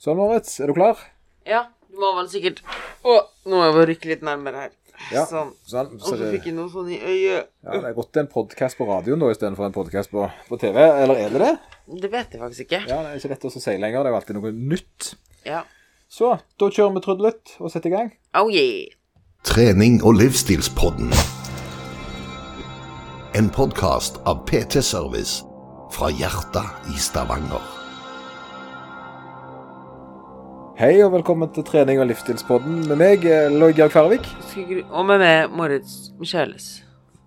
Sånn, Moritz, er du klar? Ja, du må vel sikkert Å, nå må jeg bare rykke litt nærmere her. Ja. Sånn. Sånn, Og så så det, fikk jeg noe sånn i øyet. ja, det er godt det er en podkast på radioen da, istedenfor en podkast på, på TV. Eller er det det? Det vet jeg faktisk ikke. Ja, Det er ikke lett å si lenger. Det er jo alltid noe nytt. Ja. Så da kjører vi trudelutt og setter i gang. Oh yeah. Trening og livsstilspodden. En podkast av PT Service fra hjertet i Stavanger. Hei og velkommen til trening og livsstilspodden med meg, eh, Lloyd Georg Færvik. Og med meg Moritz Micheles.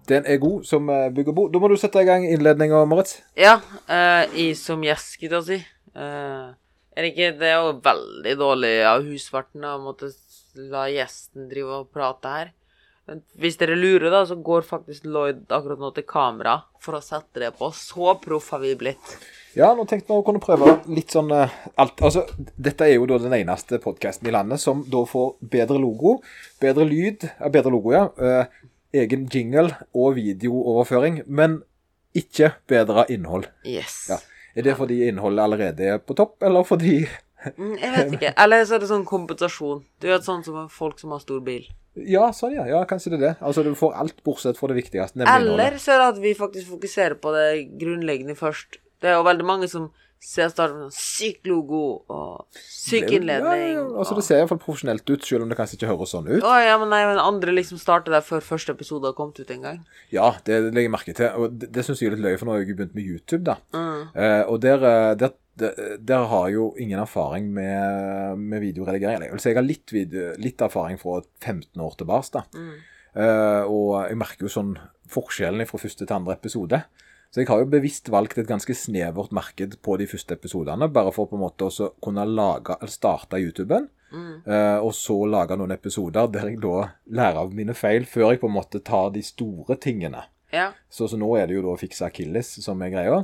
Den er god som eh, bygger bo. Da må du sette i gang innledninga, Moritz. Ja, Uh, I som gjest, skal jeg si. Uh, er det ikke Det er jo veldig dårlig av husverten å måtte la gjesten drive og prate her. Men hvis dere lurer, da, så går faktisk Lloyd akkurat nå til kamera for å sette det på. Så proff har vi blitt. Ja, nå tenkte vi å kunne prøve litt sånn uh, alt. Altså, dette er jo da den eneste podkasten i landet som da får bedre logo, bedre lyd uh, Bedre logo, ja. uh, egen jingle og videooverføring, men ikke bedre innhold. Yes. Ja. Er det fordi innholdet allerede er på topp, eller fordi Mm, Jeg vet ikke. Eller så er det sånn kompensasjon. Du vet sånn som folk som har stor bil. Ja, sånn, ja. ja kanskje det er det. Altså, du får alt bortsett fra det viktigste, Eller så er det at vi faktisk fokuserer på det grunnleggende først. Det er jo veldig mange som ser med sånn syk logo og syk Ja, innledning. ja, altså, og- det ser iallfall profesjonelt ut, selv om det kanskje ikke høres sånn ut. Å ja, men nei, men andre liksom starter der før første episode har kommet ut en gang. Ja, det legger jeg merke til. Og det, det syns jeg er litt løye, for nå har jeg begynt med YouTube, da. Mm. Eh, og der, eh, der, der, der har jeg jo ingen erfaring med, med videoredigering. Jeg vil si jeg har litt, video, litt erfaring fra 15 år tilbake. da. Mm. Eh, og jeg merker jo sånn forskjellen fra første til andre episode. Så jeg har jo bevisst valgt et ganske snevert marked på de første episodene, bare for på en måte også kunne lage, eller starte YouTuben, Mm. eh, og så lage noen episoder der jeg da lærer av mine feil, før jeg på en måte tar de store tingene. Ja. Så, så nå er det jo da å fikse akilles som er greia.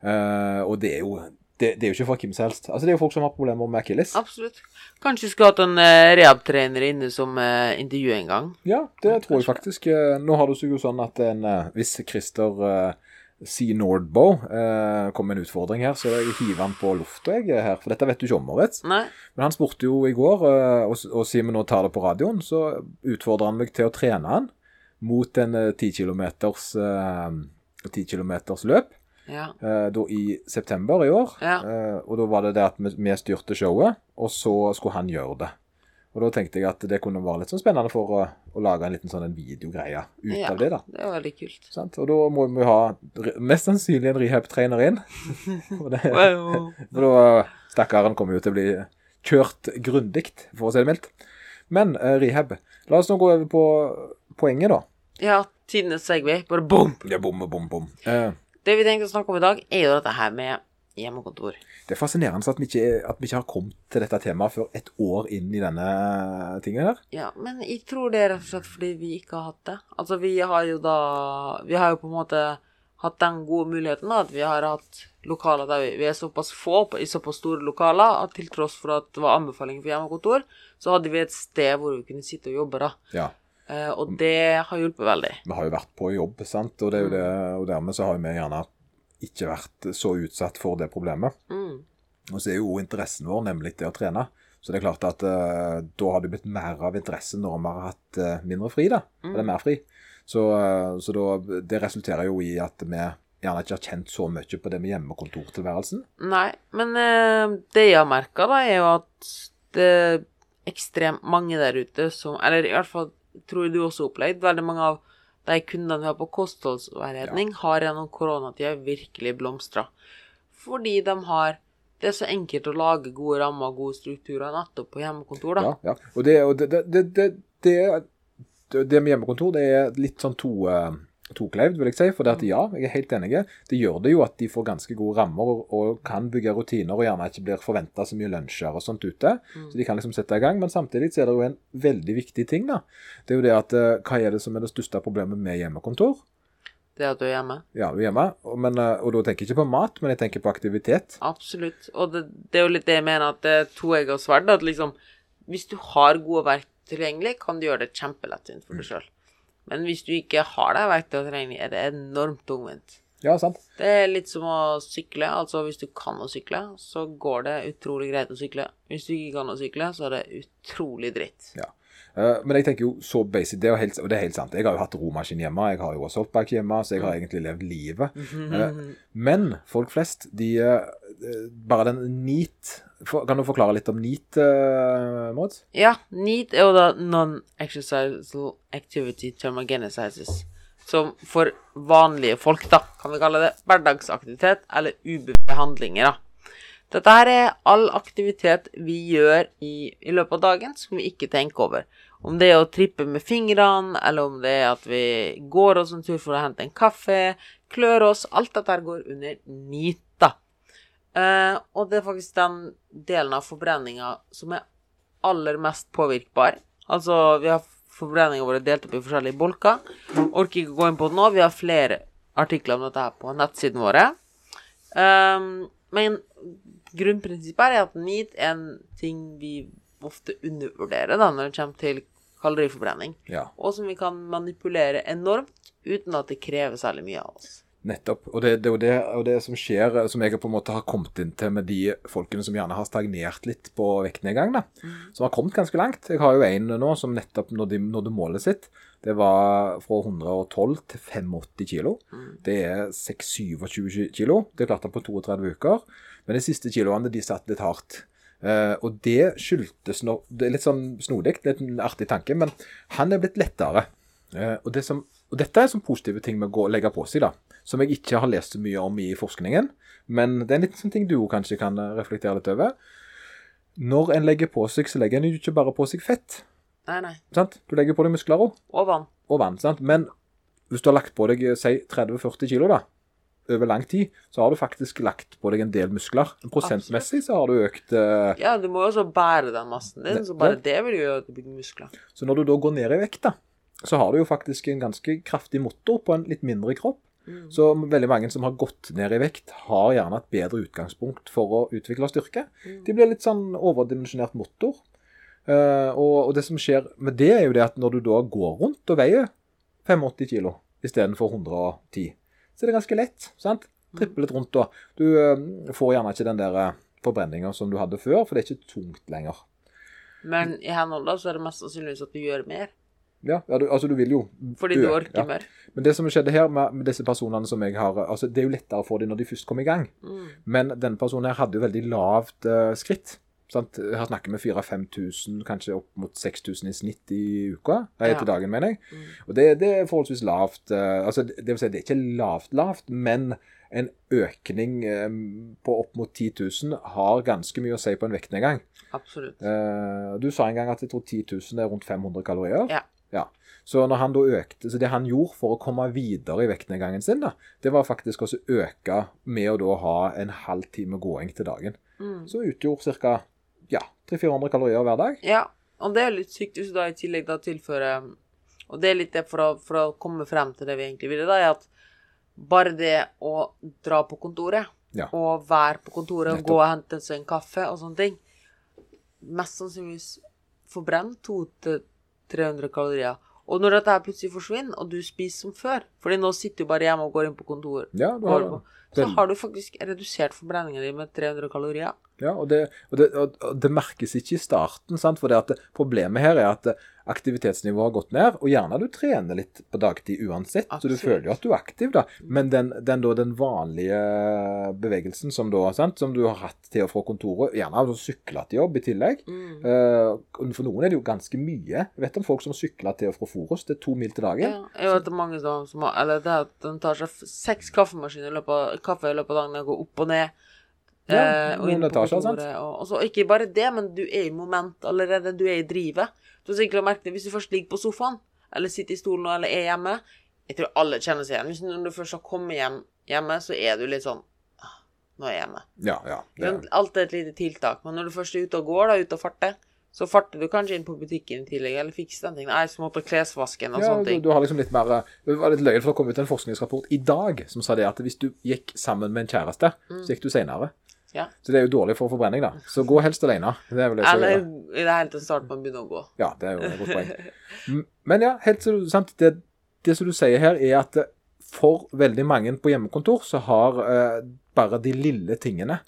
Uh, og det er jo det, det er jo ikke for hvem som helst. Altså Det er jo folk som har problemer med akilles. Absolutt. Kanskje vi skulle hatt en uh, rehab-trener inne som uh, intervju en gang. Ja, det tror jeg faktisk. Uh, Nå har det seg jo sånn at en, hvis Christer eh, Nordbow uh, kom med en utfordring her, så jeg hiver han på lufta, eh, her. For dette vet du ikke om, Moritz. Nei? Men han spurte jo i går, eh, og, og siden vi nå tar det på radioen, så utfordrer han meg til å trene han mot en eh, 10 kilometers, eh, kilometers løp. Ja. eh, da i september i år. Ja. Eh, og da var det det at vi, vi styrte showet, og så skulle han gjøre det. Og da tenkte jeg at det kunne være litt sånn spennende for å lage en liten sånn en videogreie ut Ja. av det. da. Det er veldig kult. Sant? Og da må vi ha mest sannsynlig en rehab-trener inn. og det, Wow. for da Stakkaren kommer jo til å bli kjørt grundig, for å si det mildt. Men uh, rehab La oss nå gå over på poenget, da. Ja, tidenes Segway. Bare bom! Ja, bom, bom, bom. Uh, Det vi tenkte å snakke om i dag, er jo dette her med hjemmekontor. Det er fascinerende at vi, ikke, at vi ikke har kommet til dette temaet før et år inn i denne tingen her. Ja, men jeg tror det er rett og slett fordi vi ikke har hatt det. Altså, vi har jo da Vi har jo på en måte hatt den gode muligheten da, at vi har hatt lokaler der vi, vi er såpass få i såpass store lokaler at til tross for at det var anbefaling for hjemmekontor, så hadde vi et sted hvor vi kunne sitte og jobbe, da. Ja, Eh, og det har hjulpet veldig. Vi har jo vært på jobb, sant? Og, det er og dermed så har vi gjerne ikke vært så utsatt for det problemet. Mm. Og så er jo interessen vår nemlig det å trene. Så det er klart at uh, da har det blitt mer av interesse når vi har hatt uh, mindre fri, da. Eller mer fri. Så, uh, så da, det resulterer jo i at vi gjerne ikke har kjent så mye på det med hjemmekontortilværelsen. Nei, men det jeg har merka, da, er jo at det er ekstremt mange der ute som Eller i hvert fall tror jeg du også har opplevd. Veldig mange av de kundene vi har på kostholdsveiledning, har gjennom koronatida virkelig blomstra. Fordi de har Det er så enkelt å lage gode rammer og gode strukturer nettopp på hjemmekontor, da. Ja, ja. Og det, og det, det, det, det, det, det med hjemmekontor, det er litt sånn to, eh, toklevd, vil jeg si. For det at ja, jeg er helt enig. Det gjør det jo at de får ganske gode rammer og, og kan bygge rutiner og gjerne ikke blir forventa så mye lunsjer og sånt ute. Så de kan liksom sette i gang. Men samtidig så er det jo en veldig viktig ting, da. Det er jo det at eh, hva er det som er det største problemet med hjemmekontor? Det at du er hjemme. Ja, du er hjemme, og, men, eh, og da tenker jeg ikke på mat, men jeg tenker på aktivitet. Absolutt. Og det, det er jo litt det jeg mener at det er toegga sverd. At liksom Hvis du har gode verk tilgjengelig, kan du gjøre det kjempelettvint for deg sjøl. Men hvis du ikke har de og trening, er det enormt tungvint. Ja, sant. Det er litt som å sykle. Altså hvis du kan å sykle, så går det utrolig greit å sykle. Hvis du ikke kan å sykle, så er det utrolig dritt. Ja. Eh, men jeg tenker jo så basic, det er jo helt, det er helt sant. Jeg har jo hatt romaskin hjemme, jeg har jo også assaultbike hjemme, så jeg har egentlig levd livet. Eh, Men folk flest, de eh, Bare den NEAT for- Kan du forklare litt om NEAT, uh, Mads? Ja, NEAT er jo da Non-Exercisal Activity Thermogenesis. Som for vanlige folk, da, kan vi kalle det hverdagsaktivitet eller ubevisste handlinger, da. Dette her er all aktivitet vi gjør i, i løpet av dagen som vi ikke tenker over. Om det er å trippe med fingrene, eller om det er at vi går oss en tur for å hente en kaffe, klør oss Alt dette her går under NEAT, Eh, og det er faktisk den delen av forbrenninga som er aller mest påvirkbar. Altså, vi har forbrenninga vår delt opp i forskjellige bolker. Orker ikke å gå inn på det nå. Vi har flere artikler om dette her på nettsiden våre. Ehm, men grunnprinsippet er at NEAT er en ting vi ofte undervurderer da, når det kommer til kaloriforbrenning, Ja, og som vi kan manipulere enormt uten at det krever særlig mye av oss. Nettopp. Og det, det, jo det, og det som skjer, eh, som jeg på en måte har kommet inn til med de folkene som gjerne har stagnert litt på vektnedgang, da. Som har kommet ganske langt. Jeg har jo en nå som nettopp nådde, nådde målet sitt. Det var fra 112 til 85 kilo. Det er 6-27 kilo. Det klarte han på 32 uker. Men de siste kiloene de satt litt hardt. Uh, og det skyldtes nå Det er litt sånn snodig, litt en artig tanke, men han er blitt lettere. Uh, og, det som, og dette er sånn positive ting med å legge på seg, da. Som jeg ikke har lest så mye om i forskningen. Men det er en liten sånn ting du kanskje kan eh, reflektere litt over. Når en legger på seg, så legger en jo ikke bare på seg fett. Nei, nei. sant? Du legger på deg muskler òg, Og vann. og vann. sant? Men hvis du har lagt på deg si 30-40 kilo da, over lang tid, så har du faktisk lagt på deg en del muskler. Prosentmessig så har du økt uh... Ja, du må jo også bære den massen din, så bare det vil jo gjøre at du bygger muskler. Så når du da går ned i vekt, da, så har du jo faktisk en ganske kraftig motor på en litt mindre kropp. Så veldig mange som har gått ned i vekt, har gjerne et bedre utgangspunkt for å utvikle styrke. De blir litt sånn overdimensjonert motor. Eh, og, og det som skjer med det, er jo det at når du da går rundt og veier 85 kilo istedenfor 110, så er det ganske lett. sant? Trippe litt rundt da. Du eh, får gjerne ikke den der eh, forbrenninga som du hadde før, for det er ikke tungt lenger. Men i henhold da, så er det mest sannsynligvis at du gjør mer. Ja, ja du, altså du vil jo Fordi du orker ja. mer. Men det som skjedde her med, med disse personene som jeg har altså Det er jo lettere for dem når de først kommer i gang. Mm. Men denne personen her hadde jo veldig lavt uh, skritt. Sant? Her snakker vi 4000-5000, kanskje opp mot 6000 i snitt i uka. Nei, Ja. til dagen, mener jeg. Mm. Og det, det er forholdsvis lavt. Uh, altså, det vil si, det er ikke lavt lavt, men en økning eh, på opp mot 10 000 har ganske mye å si på en vektnedgang. Absolutt. Eh, du sa en gang at jeg tror 10 000 er rundt 500 kalorier. Ja. Så når han da økte, så det han gjorde for å komme videre i vektnedgangen sin, da, det var faktisk også å øke med å da ha en halv time gåing til dagen. Mm. Så utgjorde ca. Ja, 300-400 kalorier hver dag. Ja, og det er litt sykt hvis du da i tillegg da tilfører Og det er litt det for å, for å komme frem til det vi egentlig ville, da, er at bare det å dra på kontoret, Ja. og være på kontoret og gå og hente seg en kaffe og sånne ting, mest sannsynligvis forbrenner 200-300 kalorier. Og når dette plutselig forsvinner, og du spiser som før Fordi nå sitter du bare hjemme og går inn på kontor, Ja, har, så har du faktisk redusert forbrenninga di med 300 kalorier. Ja og, det, og, det, og det merkes ikke i starten, sant? for det at problemet her er at aktivitetsnivået har gått ned, og gjerne du trener litt på dagtid uansett, så du føler jo at du er aktiv, da. Men den, den, da, den vanlige bevegelsen som, da, sant? som du har hatt til og fra kontoret, gjerne har du sykla til jobb i tillegg. Mm. Eh, for noen er det jo ganske mye. Jeg vet om folk som sykler til og fra Forus. Det er to mil til dagen. Ja, jeg vet det er mange som, har Eller det er at de tar seg seks kaffemaskiner i løpet av, kaffe i løpet av dagen og går opp og ned. Ja, eh, og noen etasjer, sant? Og, og så ikke bare det, men du er i moment allerede. Du er i drivet. Du merket det hvis du først ligger på sofaen, eller sitter i stolen eller er hjemme. Jeg tror alle kjenner seg igjen. Hvis når du først har kommet hjem hjemme, så er du litt sånn «Ah, Nå er jeg hjemme. Ja, ja. Det, Alt er et lite tiltak. Men når du først er ute og går, da, ute og farter, så farter du kanskje inn på butikken i tillegg, eller fikser den ting. Nei, så måtte klesvasken og ja, sånne du, ting. du har liksom litt mer Det var litt løgn, for det kom ut en forskningsrapport i dag som sa det at hvis du gikk sammen med en kjæreste, så gikk du senere. Ja. Så det er jo dårlig for forbrenning, da. Så gå helst alene. Det er vel det som Eller er i det hele tatt starte med å begynne å gå. Ja, det er jo et godt poeng. Men ja, helt så, sant, det, det som du sier her, er at eh, for veldig mange på hjemmekontor så har eh, bare de lille tingene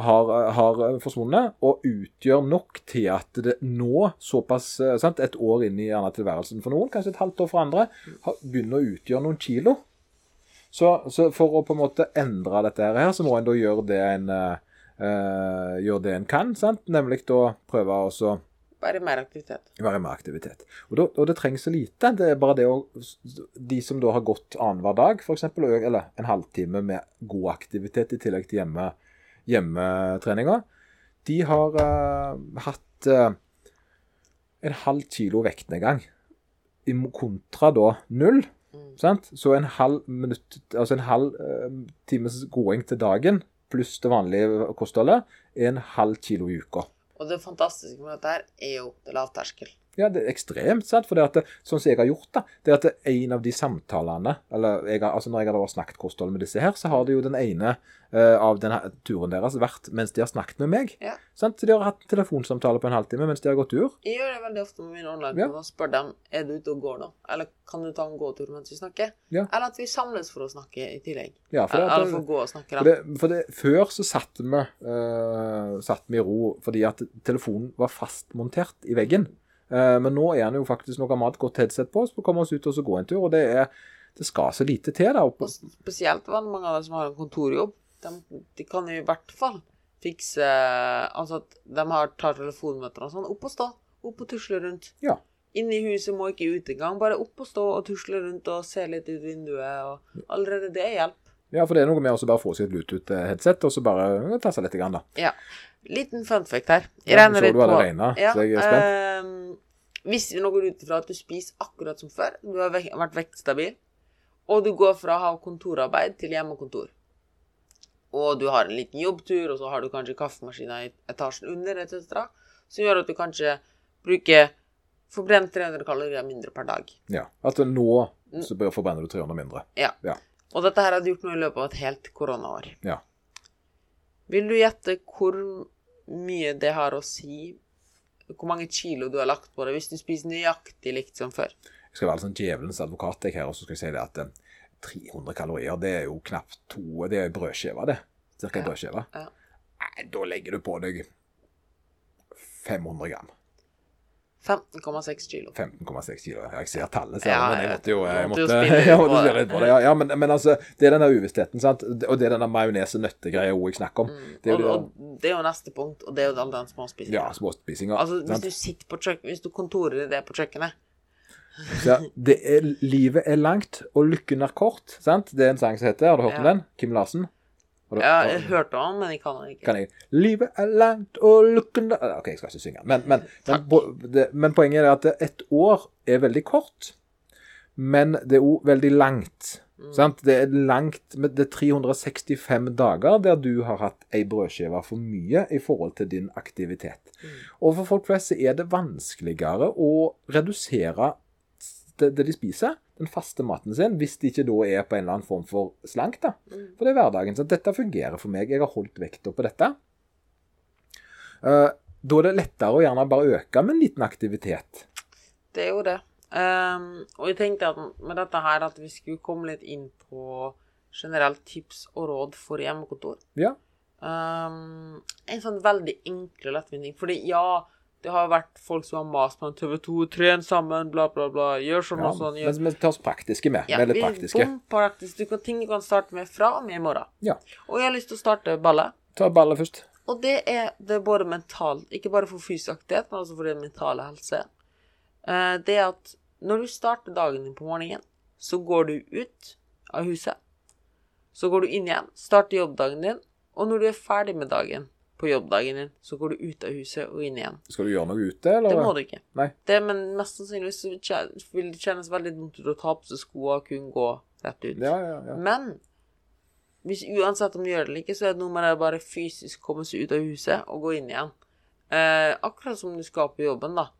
har, eh, har eh, forsvunnet, og utgjør nok til at det nå, såpass sant, et år inn i gjerne tilværelsen for noen, kanskje et halvt år for andre, har, begynner å utgjøre noen kilo. Så, så for å på en måte endre dette her, så må en da gjøre det en, eh, eh, gjøre det en kan, sant? nemlig da prøve å være mer aktivitet. være mer aktivitet. Og, da, og det trengs så lite. Det er bare det å De som da har gått annenhver dag, f.eks., eller en halvtime med god aktivitet i tillegg til hjemme, hjemmetreninga, de har eh, hatt eh, en halv kilo vektnedgang. Kontra da null. Sant? Så en halv minutt, altså en halv eh, times gåing til dagen pluss det vanlige kostholdet en halv kilo i uka. Og det fantastiske med dette er jo det lavterskel. Ja, det er ekstremt, sant? For det at sånn som jeg har gjort da, det er at det en av de samtalene, eller jeg altså når jeg har da snakket kosthold med disse her, så har det jo den ene uh, av denne turen deres vært mens de har snakket med meg. Ja. Sant? Så de har hatt telefonsamtale på en halvtime mens de har gått tur. Jeg gjør det veldig ofte med mine online Ja. og spør dem er du ute og går nå, eller kan du ta en gåtur mens vi snakker? Ja. Eller at vi samles for å snakke i tillegg. Ja, for det, Eller, for å gå og snakke. For, det, for det, før så satt vi, uh, satt vi i ro fordi at telefonen var fastmontert i veggen. Eh, men nå er han jo faktisk noe annet godt headset på, så vi kommer oss ut og så gå en tur. Og det, er, det skal så lite til. da. Og spesielt veldig mange av dem som har en kontorjobb, de, de kan i hvert fall fikse Altså at de har, tar telefonmøter og sånn. Opp og stå. Opp og tusle rundt. Ja. Inne i huset må ikke ut engang. Bare opp og stå og tusle rundt og se litt ut vinduet. Og allerede det er hjelp. Ja, for det er noe med å bare få seg et Bluetooth-headset og så bare ta seg litt. Grann, da. Ja. Liten fun fact her. Jeg Ja, regner så litt på regnet, så jeg er spent. ehm, hvis vi nå går ut ifra at du spiser akkurat som før, du har vek vært vektstabil, og du går fra å ha kontorarbeid til hjemmekontor, og du har en liten jobbtur, og så har du kanskje kaffemaskiner i etasjen under, etc., som gjør at du kanskje bruker forbrent 300 kalorier mindre per dag. Ja. At nå så forbrenner du 300 mindre. Ja. Ja. Og dette her hadde gjort nå i løpet av et helt koronaår. Ja. Vil du gjette hvor mye det har å si hvor mange kilo du har lagt på det hvis du spiser nøyaktig likt som før? Jeg skal være sånn djevelens advokat jeg her, og så skal jeg si det at eh, 300 kalorier, det er jo knapt to Det er brødskive, det. Cirka Ja. brødskive. Ja. Da legger du på deg 500 gram. 15,6 kilo. 15,6 kilo. Jeg ser tallet, ser Ja, men jeg måtte jo jeg måtte jo spille jeg måtte spille litt på det. Ja, ja men, men altså, det er den der uvisstheten, sant? Og det er den der majones- og nøttegreia òg jeg snakker om. Det er Og, det, og det er jo neste punkt, og det er jo all den småspisinga. ja, småspisinga. Altså, hvis sant? du sitter på kjøkken, hvis du kontorer det på kjøkkenet ja, det er, livet er langt, og lykken er kort. sant? Det er en sang som heter Har du hørt om den? Kim Larsen? Har du- Ja, jeg hørte om men jeg kan den ikke. kan jeg Livet er langt, og looken OK, jeg skal ikke synge. Men, men, men, men poenget er at ett år er veldig kort, men det er òg veldig langt. Sant? Det er langt Det er 365 dager der du har hatt ei brødskive for mye i forhold til din aktivitet. Og for folk flest er det vanskeligere å redusere det, det de spiser, den faste maten sin, hvis de ikke da er på en eller annen form for slank. da. For det er hverdagen. Så dette fungerer for meg. Jeg har holdt vekta på dette. Uh, da er det lettere å gjerne bare øke med en liten aktivitet. Det er jo det. Um, og jeg tenkte at med dette her at vi skulle komme litt inn på generelt tips og råd for hjemmekontor. Ja. Um, en sånn veldig enkel og lettvint ting. Fordi ja, det har vært folk som har mast på en TV2, tren sammen, bla, bla, bla, gjør sånn ja og sånn. Gjør. men vi tar oss praktiske med. Ja, Veldig praktiske. bom, praktisk. Du kan, ting du kan starte med fra og med i morgen. Ja. Og jeg har lyst til å starte ballet. Ta ballet først. Og det er, det er både mentalt, ikke bare for fysisk aktivitet, men også for din mentale helse. Eh, det er at når du starter dagen din på morgenen, så går du ut av huset. Så går du inn igjen, starter jobbdagen din, og når du er ferdig med dagen på jobbdagen din, så går du ut av huset og inn igjen. Skal du gjøre noe ute, eller? Det må du ikke. Nei. Det, men mest sannsynlig så vil det kjennes veldig dumt ut å ta på seg skoene og kun gå rett ut. Ja, ja, ja. Men hvis uansett om du gjør det eller ikke, så er det noe med det å bare fysisk komme seg ut av huset og gå inn igjen. Eh, akkurat som du skal på jobben, da.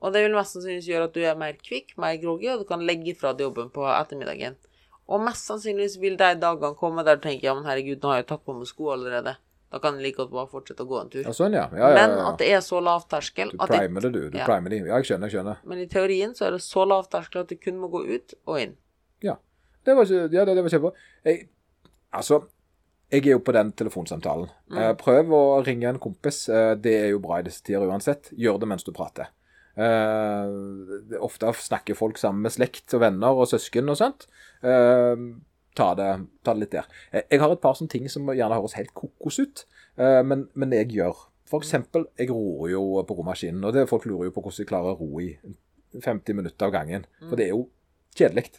Og det vil mest sannsynligvis gjøre at du er mer kvikk, mer groggy, og du kan legge fra deg jobben på ettermiddagen. Og mest sannsynligvis vil de dagene komme der du tenker ja, men herregud, nå har jeg tatt på meg sko allerede. Da kan jeg like godt bare fortsette å gå en tur. ja sånn, ja. ja, ja, Men at det er så lav terskel Du det, primer det, du. Du primer det. Ja, jeg skjønner, jeg skjønner. Men i teorien så er det så lav terskel at du kun må gå ut og inn. Ja. Det det var, ja, det, det var kjempebra. Jeg, altså, jeg er jo på den telefonsamtalen. Eh, prøv å ringe en kompis. Eh, det er jo bra i disse tider uansett. Gjør det mens du prater. Eh, ofte snakker folk sammen med slekt og venner og søsken og sånt. Eh, ta, det, ta det litt der. Eh, jeg har et par sånne ting som gjerne høres helt kokos ut, eh, men, men jeg gjør. For eksempel, jeg ror jo på romaskinen, og det folk lurer jo på hvordan jeg klarer å ro i 50 minutter av gangen. For det er jo kjedelig.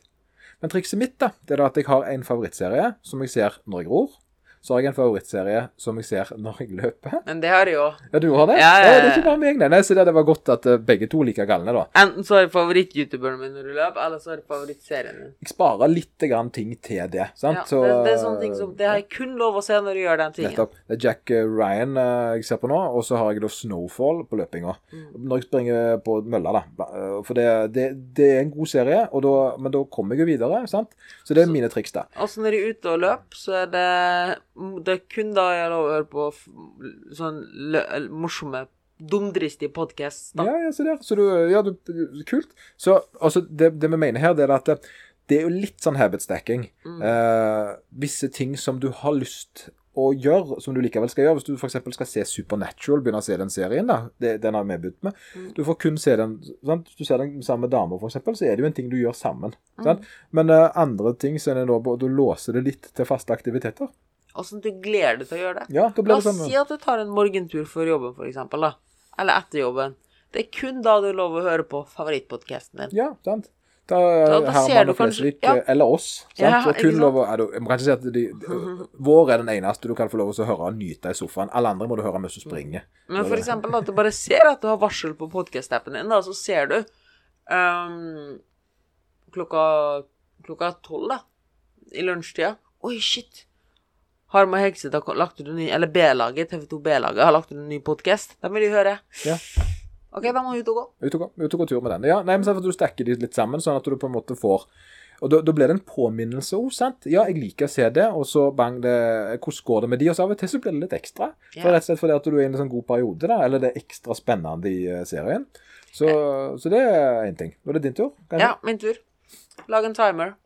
Men trikset mitt da, det er da at jeg har en favorittserie som jeg ser når jeg ror. Så har jeg en favorittserie som jeg ser når jeg løper. Men det har jeg jo. Ja, du har det? Ja, ja, ja. det er ikke bare meg, nei. Så det, var godt at eh, begge to liker like galne, da. Enten så er det favoritt-youtuberen min når du løper, eller så er det favorittserien min. Jeg sparer litt grann ting til det. sant? Ja, Så, det, det er sånne ting som Det har jeg kun lov å se når du gjør den tingen. Nettopp. Det er Jack eh, Ryan eh, jeg ser på nå, og så har jeg da Snowfall på løpinga. Mm. Når jeg springer på mølla, da. For det, det, det er en god serie, da, men da kommer jeg jo videre. sant? Så det er mine triks, da. Og så når jeg er ute og løper, så er det Det er kun da jeg lov å høre på sånn morsomme, dumdristige podkast. Ja, ja, se der. Så du, ja, du, kult. Så altså, det, det vi mener her, det er at det, det er jo litt sånn habit stacking. Eh, visse ting som du har lyst å gjøre, som du likevel skal gjøre. Hvis du f.eks. skal se Supernatural, begynne å se den serien, da. Det, den har vi begynt med. Du får kun se den sant? Hvis du ser den sammen med damer, f.eks., så er det jo en ting du gjør sammen. Sant? Men eh, andre ting så er det da Du låser det litt til faste aktiviteter. At du gleder deg til å gjøre det. Ja, det La oss si at du tar en morgentur før jobben, for eksempel, da. Eller etter jobben. Det er kun da du er lov å høre på favorittpodkasten din. Ja, sant. Da, Da- da Herman du og Flesvig, ja. eh, eller oss. Sant? Ja, og kun lov å, da- jeg kan ikke si at de, de, Vår er den eneste du kan få lov å høre og nyte i sofaen. Alle andre må du høre mens du springer. Men for eksempel at du bare ser at du har varsel på podkast-appen din, da, så ser du um, klokka klokka tolv, da, i lunsjtida. Oi, shit. Harma Hegseth har lagt ut en ny Eller B-laget, TV2 B-laget har lagt ut en ny podkast. Den vil de høre. Ja. OK, da må vi ut og gå. Ut og gå, ut og gå tur med den. Ja, nei, men så at Du stacker de litt sammen, sånn at du på en måte får Og da, da blir det en påminnelse òg, sant. Ja, jeg liker å se det, og så bang, det Hvordan går det med de? Og så av og til så blir det litt ekstra. Ja. For Rett og slett fordi at du er i en sånn god periode, da. Eller det er ekstra spennende i eh, serien. Så, så det er én ting. Nå er det din tur. kanskje? Ja, min tur. Lag en timer.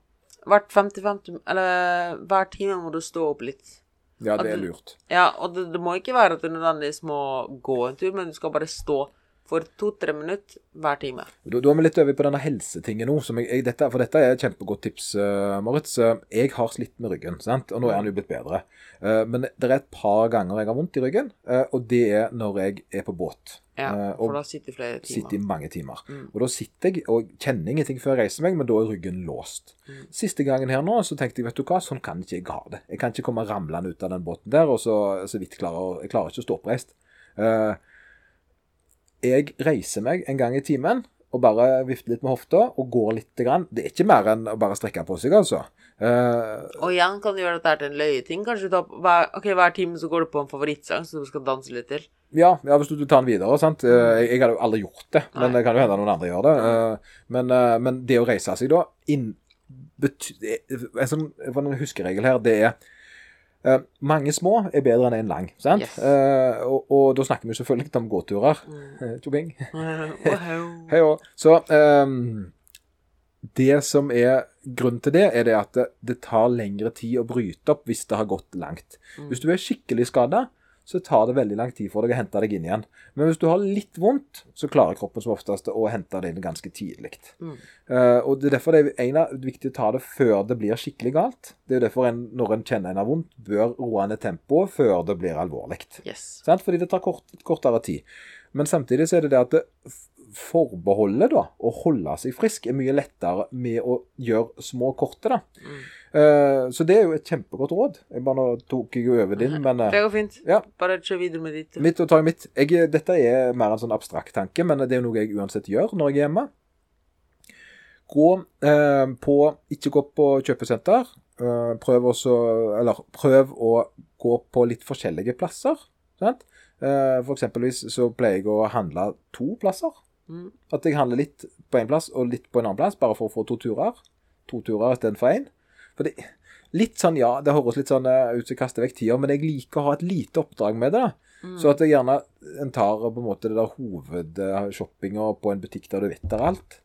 Hvert 50-50 Eller hver time må du stå opp litt. ja, det er du- lurt. Ja, og det, det må ikke være at du nødvendigvis må gå en tur, men du skal bare stå for to-tre minutter hver time. Da, da er vi litt over på denne helsetingen nå. Som jeg, jeg, dette, for dette er et kjempegodt tips, uh, Moritz. Eh, jeg har slitt med ryggen, sant? og nå er den jo blitt bedre. Uh, men det er et par ganger jeg har vondt i ryggen, uh, og det er når jeg er på båt. Ja, Eh, for da sitter du flere timer. sitter i mange timer. Mm. Og da sitter jeg og kjenner ingenting før jeg reiser meg, men da er ryggen låst. Mm. Siste gangen her nå, så tenkte jeg, vet du hva, sånn kan ikke jeg ha det. Jeg kan ikke komme ramlende ut av den båten der, og så, så vidt klarer Jeg klarer ikke å stå oppreist. Uh, jeg reiser meg en gang i timen og bare vifter litt med hofta og går litt. Grann. Det er ikke mer enn å bare strekke på seg, altså. Uh, Og igjen kan du gjøre dette til en løyeting. Kanskje du tar hver, ok, hver time så går du på en favorittsang som du skal danse litt til. Ja, ja, hvis du, du tar den videre. sant? Eh, jeg, jeg hadde jo aldri gjort det, men Nei. det kan jo hende noen andre gjør det. Eh, men, eh, men det å reise seg da inn, bety, en sånn en huskeregel her, det er mange små er bedre enn en lang. sant? Yes. Og, og da snakker vi selvfølgelig om gåturer. Tjobing. Wow. Hei òg. Så um, det som er grunnen til det, er det at det, det tar lengre tid å bryte opp hvis det har gått langt. Hvis du er skikkelig skada, så tar det veldig lang tid for deg å hente deg inn igjen. Men hvis du har litt vondt, så klarer kroppen som oftest å hente det inn ganske tidlig. Mm. Uh, og det er derfor det er av, viktig å ta det før det blir skikkelig galt. Det er derfor en, når en kjenner en har vondt, bør roe ned tempoet før det blir alvorlig. Yes. Fordi det tar kort, kortere tid. Men samtidig så er det det at det forbeholdet, da, å holde seg frisk, er mye lettere med å gjøre små korte, da. Mm. Uh, så det er jo et kjempegodt råd. Jeg bare Nå tok jeg jo over din, men uh, Det går fint. Ja. Bare kjør videre med ditt. mitt og ta mitt. Jeg, dette er mer en sånn abstrakt tanke, men det er jo noe jeg uansett gjør når jeg er hjemme. Gå uh, på Ikke gå på kjøpesenter. Eh, prøv også Eller prøv å gå på litt forskjellige plasser. Sant? Eh, for eksempelvis så pleier jeg å handle to plasser. Mm. At jeg handler litt på en plass og litt på en annen plass, bare for å få to turer. To turer istedenfor én. For det, litt sånn, ja, det høres litt sånn eh, ut som jeg kaster vekk tida, men jeg liker å ha et lite oppdrag med det. da. Mm. Så at jeg gjerne en tar på en måte det der hovedshoppinga på en butikk der du vet der alt.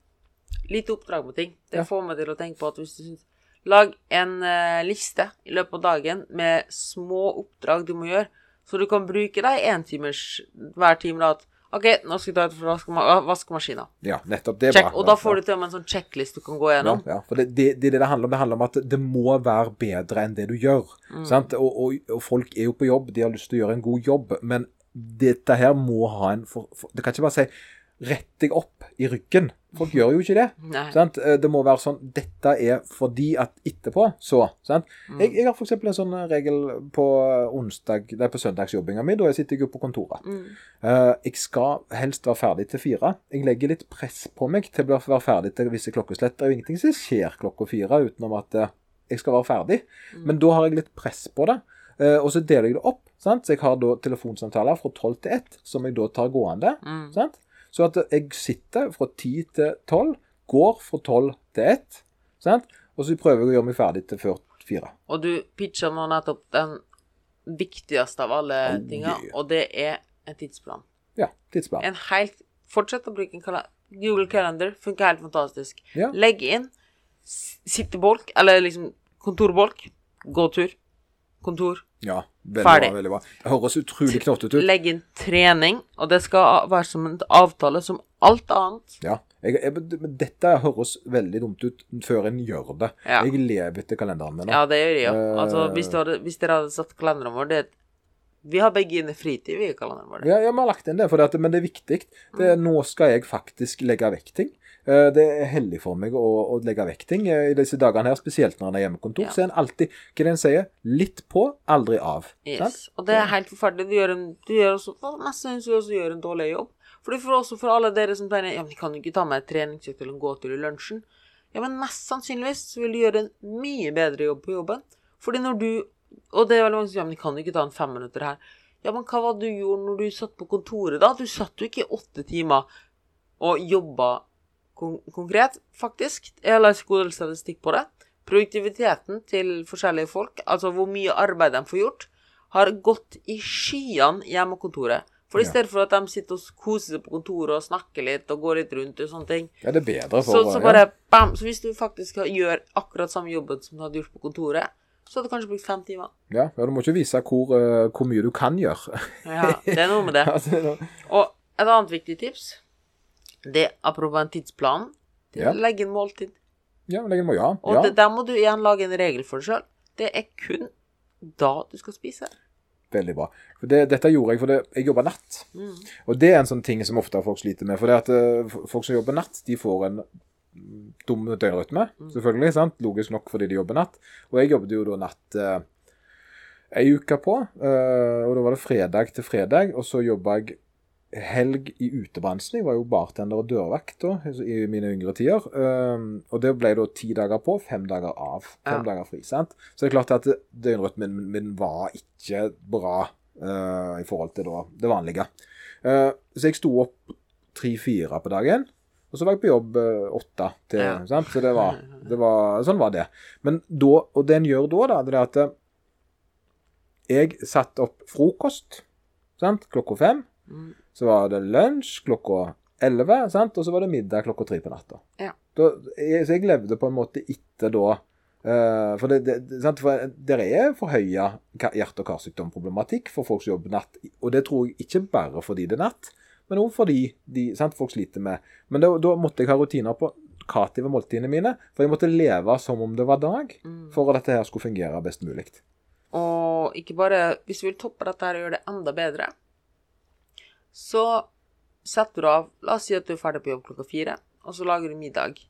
Litt oppdrag på ting. Det Ja. får meg til å tenke på at hvis du syns Lag en uh, liste i løpet av dagen med små oppdrag du må gjøre, så du kan bruke deg én timers hver time. da, at OK, nå skal jeg ta ut vaskema vaskemaskina. Ja, nettopp. Det er Check, bra. og da får du til og med en sånn checklist du kan gå gjennom. ja, for det, det, det det det handler om. Det handler om at det må være bedre enn det du gjør. Mm. Sant? Og, og, og folk er jo på jobb, de har lyst til å gjøre en god jobb, men dette her må ha en for, for, Det kan ikke bare si 'rett deg opp i ryggen'. Folk gjør jo ikke det. Sant? Eh, Det må være sånn 'Dette er fordi at etterpå, så'. Sant? Mm. Jeg, jeg har f.eks. en sånn regel på onsdag, det er på søndagsjobbinga mi. Da jeg sitter jeg jo på kontoret. Mm. Uh, jeg skal helst være ferdig til fire. Jeg legger litt press på meg til å være ferdig til visse klokkeslett. Det er jo ingenting som skjer klokka fire utenom at uh, jeg skal være ferdig. Men da har jeg litt press på det. Uh, og så deler jeg det opp. Sant? Så jeg har da telefonsamtaler fra tolv til ett, som jeg da tar gående. Mm. Sant? Så at jeg sitter fra ti til tolv, går fra tolv til ett, sant? og så prøver jeg å gjøre meg ferdig til før fire. Og du pitcher nå nettopp den viktigste av alle Oh, tinga, og det er en tidsplan. Ja, tidsplan. En helt Fortsett å bruke en kalender, Google Calendar. Funker helt fantastisk. Ja. Legg inn sittebolk, eller liksom kontorbolk. Gåtur. Kontor. Ja, veldig Ferdig. bra. veldig bra. Det høres utrolig knottete ut. Legg inn trening, og det skal være som en avtale som alt annet. Ja, jeg, jeg, men Dette høres veldig dumt ut før en gjør det. Ja. Jeg lever etter kalenderen min. Ja, det gjør jeg òg. Eh. Altså, hvis, hadde, hvis dere hadde satt kalenderen vår det, Vi har begge inne fritid, i kalenderen vår. Ja, ja, vi har lagt inn det, det men det er viktig. Det, Mm. Nå skal jeg faktisk legge vekk ting. Eh, Det er heldig for meg å, å legge vekk ting eh, i disse dagene her, spesielt når en er hjemmekontor. Ja. Så er en alltid, hva den sier, litt på, aldri av. Sant? Og det er helt forferdelig. Du gjør, en, du gjør også, sannsynlig også gjør en dårlig jobb. For det er også for alle dere som tenker ja, men de kan jo ikke ta med et treningsøkt eller en gåtur i lunsjen. Ja, men mest sannsynligvis så vil du gjøre en mye bedre jobb på jobben. Fordi når du Og det er veldig mange som sier ja, men de kan jo ikke ta en fem minutter her. Ja, men hva var det du gjorde når du satt på kontoret, da? Du satt jo ikke i åtte timer og jobba kon konkret, faktisk. Jeg har lest god statistikk på det. Produktiviteten til forskjellige folk, altså hvor mye arbeid de får gjort, har gått i skyene hjemme på kontoret. For i stedet for at de sitter og koser seg på kontoret og snakker litt og går litt rundt og sånne ting, Ja, det er bedre for så, så bare bam! Så hvis du faktisk gjør akkurat samme jobben som du hadde gjort på kontoret, så hadde du kanskje brukt fem timer. Ja, ja, du må ikke vise hvor, uh, hvor mye du kan gjøre. Ja, det er noe med det. Og et annet viktig tips, det apropos en tidsplan, Ja. legge inn måltid. ja, men inn må ja. Og ja. det, der må du igjen lage en regel for deg sjøl. Det er kun da du skal spise. Veldig bra. Det, dette gjorde jeg fordi jeg jobba natt. Mm. Og det er en sånn ting som ofte folk sliter med. For det at eh, folk som jobber natt, de får en mm, dum døgnrytme, Mm. selvfølgelig. sant? Logisk nok fordi de jobber natt. Og jeg jobbet jo da natt eh, ei uke på. eh, og da var det fredag til fredag. Og så jobba jeg helg i utebransjen. Jeg var jo bartender og dørvakt da, i mine yngre tider. Um, og det ble da ti dager på, fem dager av. Fem Ja. dager fri. sant? Så det er klart at døgnrytmen min, min var ikke bra uh, i forhold til da, det vanlige. Uh, så jeg sto opp tre-fire på dagen. Og så var jeg på jobb eh, åtte. Til, Ja. sant? Så det var, det var, sånn var det. Men da, og det en gjør da, da, det er at jeg satte opp frokost sant? klokka fem. Mm. Så var det lunsj klokka elleve, sant? og så var det middag klokka tre på natta. Ja. Da, jeg, så jeg levde på en måte etter da uh, For det, det, sant? For det er forhøya hjerte- og karsykdomproblematikk for folk som jobber natt. Og det tror jeg ikke bare fordi det er natt, men òg fordi de, sant? folk sliter med Men da, da måtte jeg ha rutiner på hva måltidene mine. For jeg måtte leve som om det var dag, Mm. for at dette her skulle fungere best mulig. Og ikke bare Hvis du vil toppe dette her og gjøre det enda bedre, så setter du av La oss si at du er ferdig på jobb klokka fire, og så lager du middag.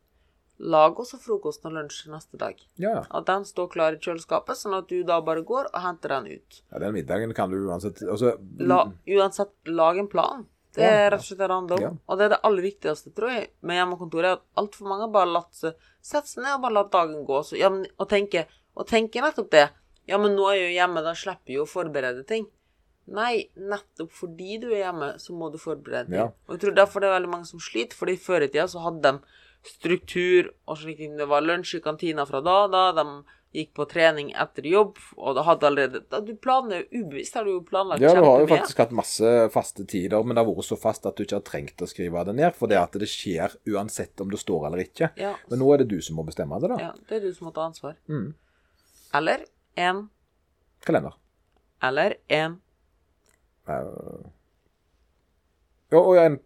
Lag også frokosten og lunsj neste dag. Ja. At den står klar i kjøleskapet, sånn at du da bare går og henter den ut. ja den middagen kan du uansett også... La, uansett, lag en plan. Det er rett og slett det det handler om. Og det er det aller viktigste, tror jeg, med hjemmekontoret, at altfor mange bare latt sette seg ned og bare latt dagen gå. Så, ja, men, og, tenke, og tenke nettopp det. Ja, men nå er jeg jo hjemme, da slipper jeg å forberede ting. Nei, nettopp fordi du er hjemme, så må du forberede deg. Ja. Og jeg tror derfor det er veldig mange som sliter, fordi før i tida så hadde de struktur og slik. Det var lunsj i kantina fra da, da. De gikk på trening etter jobb, og da hadde allerede da Du planlegger ubevisst, har du jo planlagt Ja, du har jo faktisk hatt masse faste tider, men det har vært så fast at du ikke har trengt å skrive det ned, for det at det skjer uansett om det står eller ikke. Ja, Men nå er det du som må bestemme det, da. ja, det er du som må ta ansvar. Mm. Eller en Kalender. Eller en ja, og en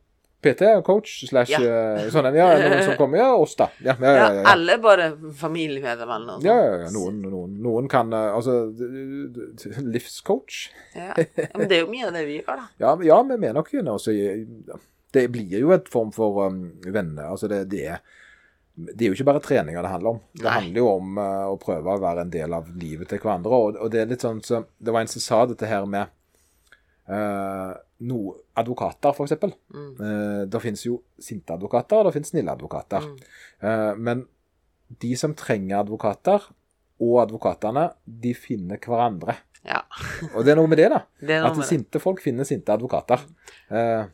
PT, coach, slash Ja. eh, sånn en. Ja, noen som kommer. Ja, oss, da. Ja, ja, ja, ja. ja, ja. Eller bare familiemedlem eller noe sånt. Ja, ja. Noen, noen, noen kan eh, Altså, livscoach. Ja. Men det er jo mye av det vi gjør, da. Ja, ja vi er nok inne Altså, Det blir jo et form for um, venner. Altså, det, det er det er jo ikke bare treninger det handler om. Det Nei. handler jo om uh, å prøve å være en del av livet til hverandre. Og, og det er litt sånn så, Det var en som sa dette her med uh, no, advokater, for eksempel. Mm. Uh, det finnes jo sinte advokater, og det finnes snille advokater. Mm. Uh, men de som trenger advokater, og advokatene, de finner hverandre. Ja. Og det er noe med det, da. Det At sinte folk finner sinte advokater. Eh,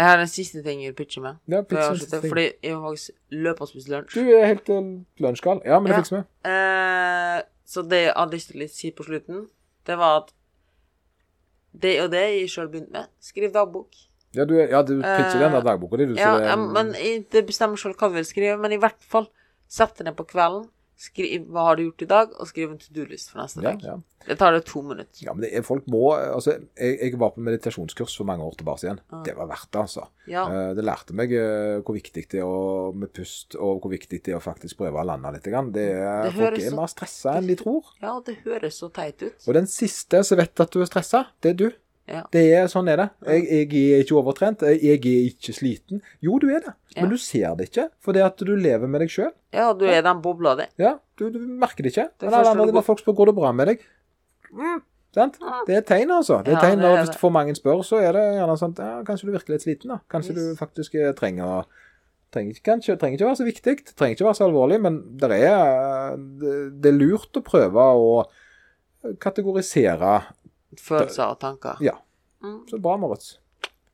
Jeg har en siste ting jeg vil pitche med. ja, før jeg ting. Fordi jeg har faktisk løpe og spist lunsj. Du er helt lunsjgal. Ja, men det Ja. fikser vi. Eh, så det jeg hadde lyst til å si på slutten, det var at det og det jeg sjøl begynte med, skriv dagbok. Ja, du, ja, du pitcher den der Eh, dagboka di, du. så Ja, det- ja, men jeg- det bestemmer sjøl hva du vil skrive, men i hvert fall sett deg ned på kvelden, skriv hva har du gjort i dag, og skriv en to do-list for neste dag. ja. Det tar det to minutter. ja, men det er, folk må Altså, jeg, jeg var på meditasjonskurs for mange år tilbake igjen. Ah. Det var verdt det, altså. Ja. Eh, Det lærte meg eh, hvor viktig det er å, med pust, og hvor viktig det er å faktisk prøve å lande litt. grann. Det er, Det folk er så- mer stressa enn de tror. ja, det høres så teit ut. Og den siste som vet at du er stressa, det er du. Ja. Det er, Sånn er det. Jeg, jeg er ikke overtrent. Jeg er ikke sliten. Jo, du er det, Ja. men du ser det ikke fordi at du lever med deg sjøl. Ja, du er den bobla di. Ja, du, du merker det ikke. Det Men alle andre folk spør går det bra med deg. Mm, sant? Det er tegn, altså. Det er Ja, tegn det er Hvis det. for mange spør, så er det gjerne sånn ja, kanskje du virker litt sliten. da. Kanskje Yes. du faktisk eh, trenger å trenger, ikke- kanskje, trenger ikke være så viktig, trenger ikke være så alvorlig, men det er, det, det er lurt å prøve å kategorisere Følelser og tanker. Ja. Mm, Så bra, Moritz.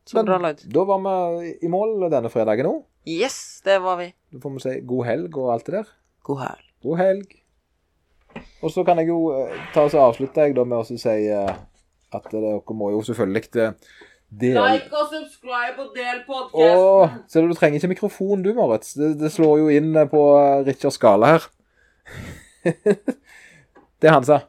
så bra Lloyd. Da var vi i mål denne fredagen òg. Yes, det var vi. Da får vi si god helg og alt det der. God helg. God helg. Og så kan jeg jo eh, ta og avslutte jeg da med å si eh, at dere må jo selvfølgelig eh, Like og subscribe og del Å, ser du du trenger ikke mikrofon du, Moritz. Det, det slår jo inn på Richards Richard Skala her. det er han sa.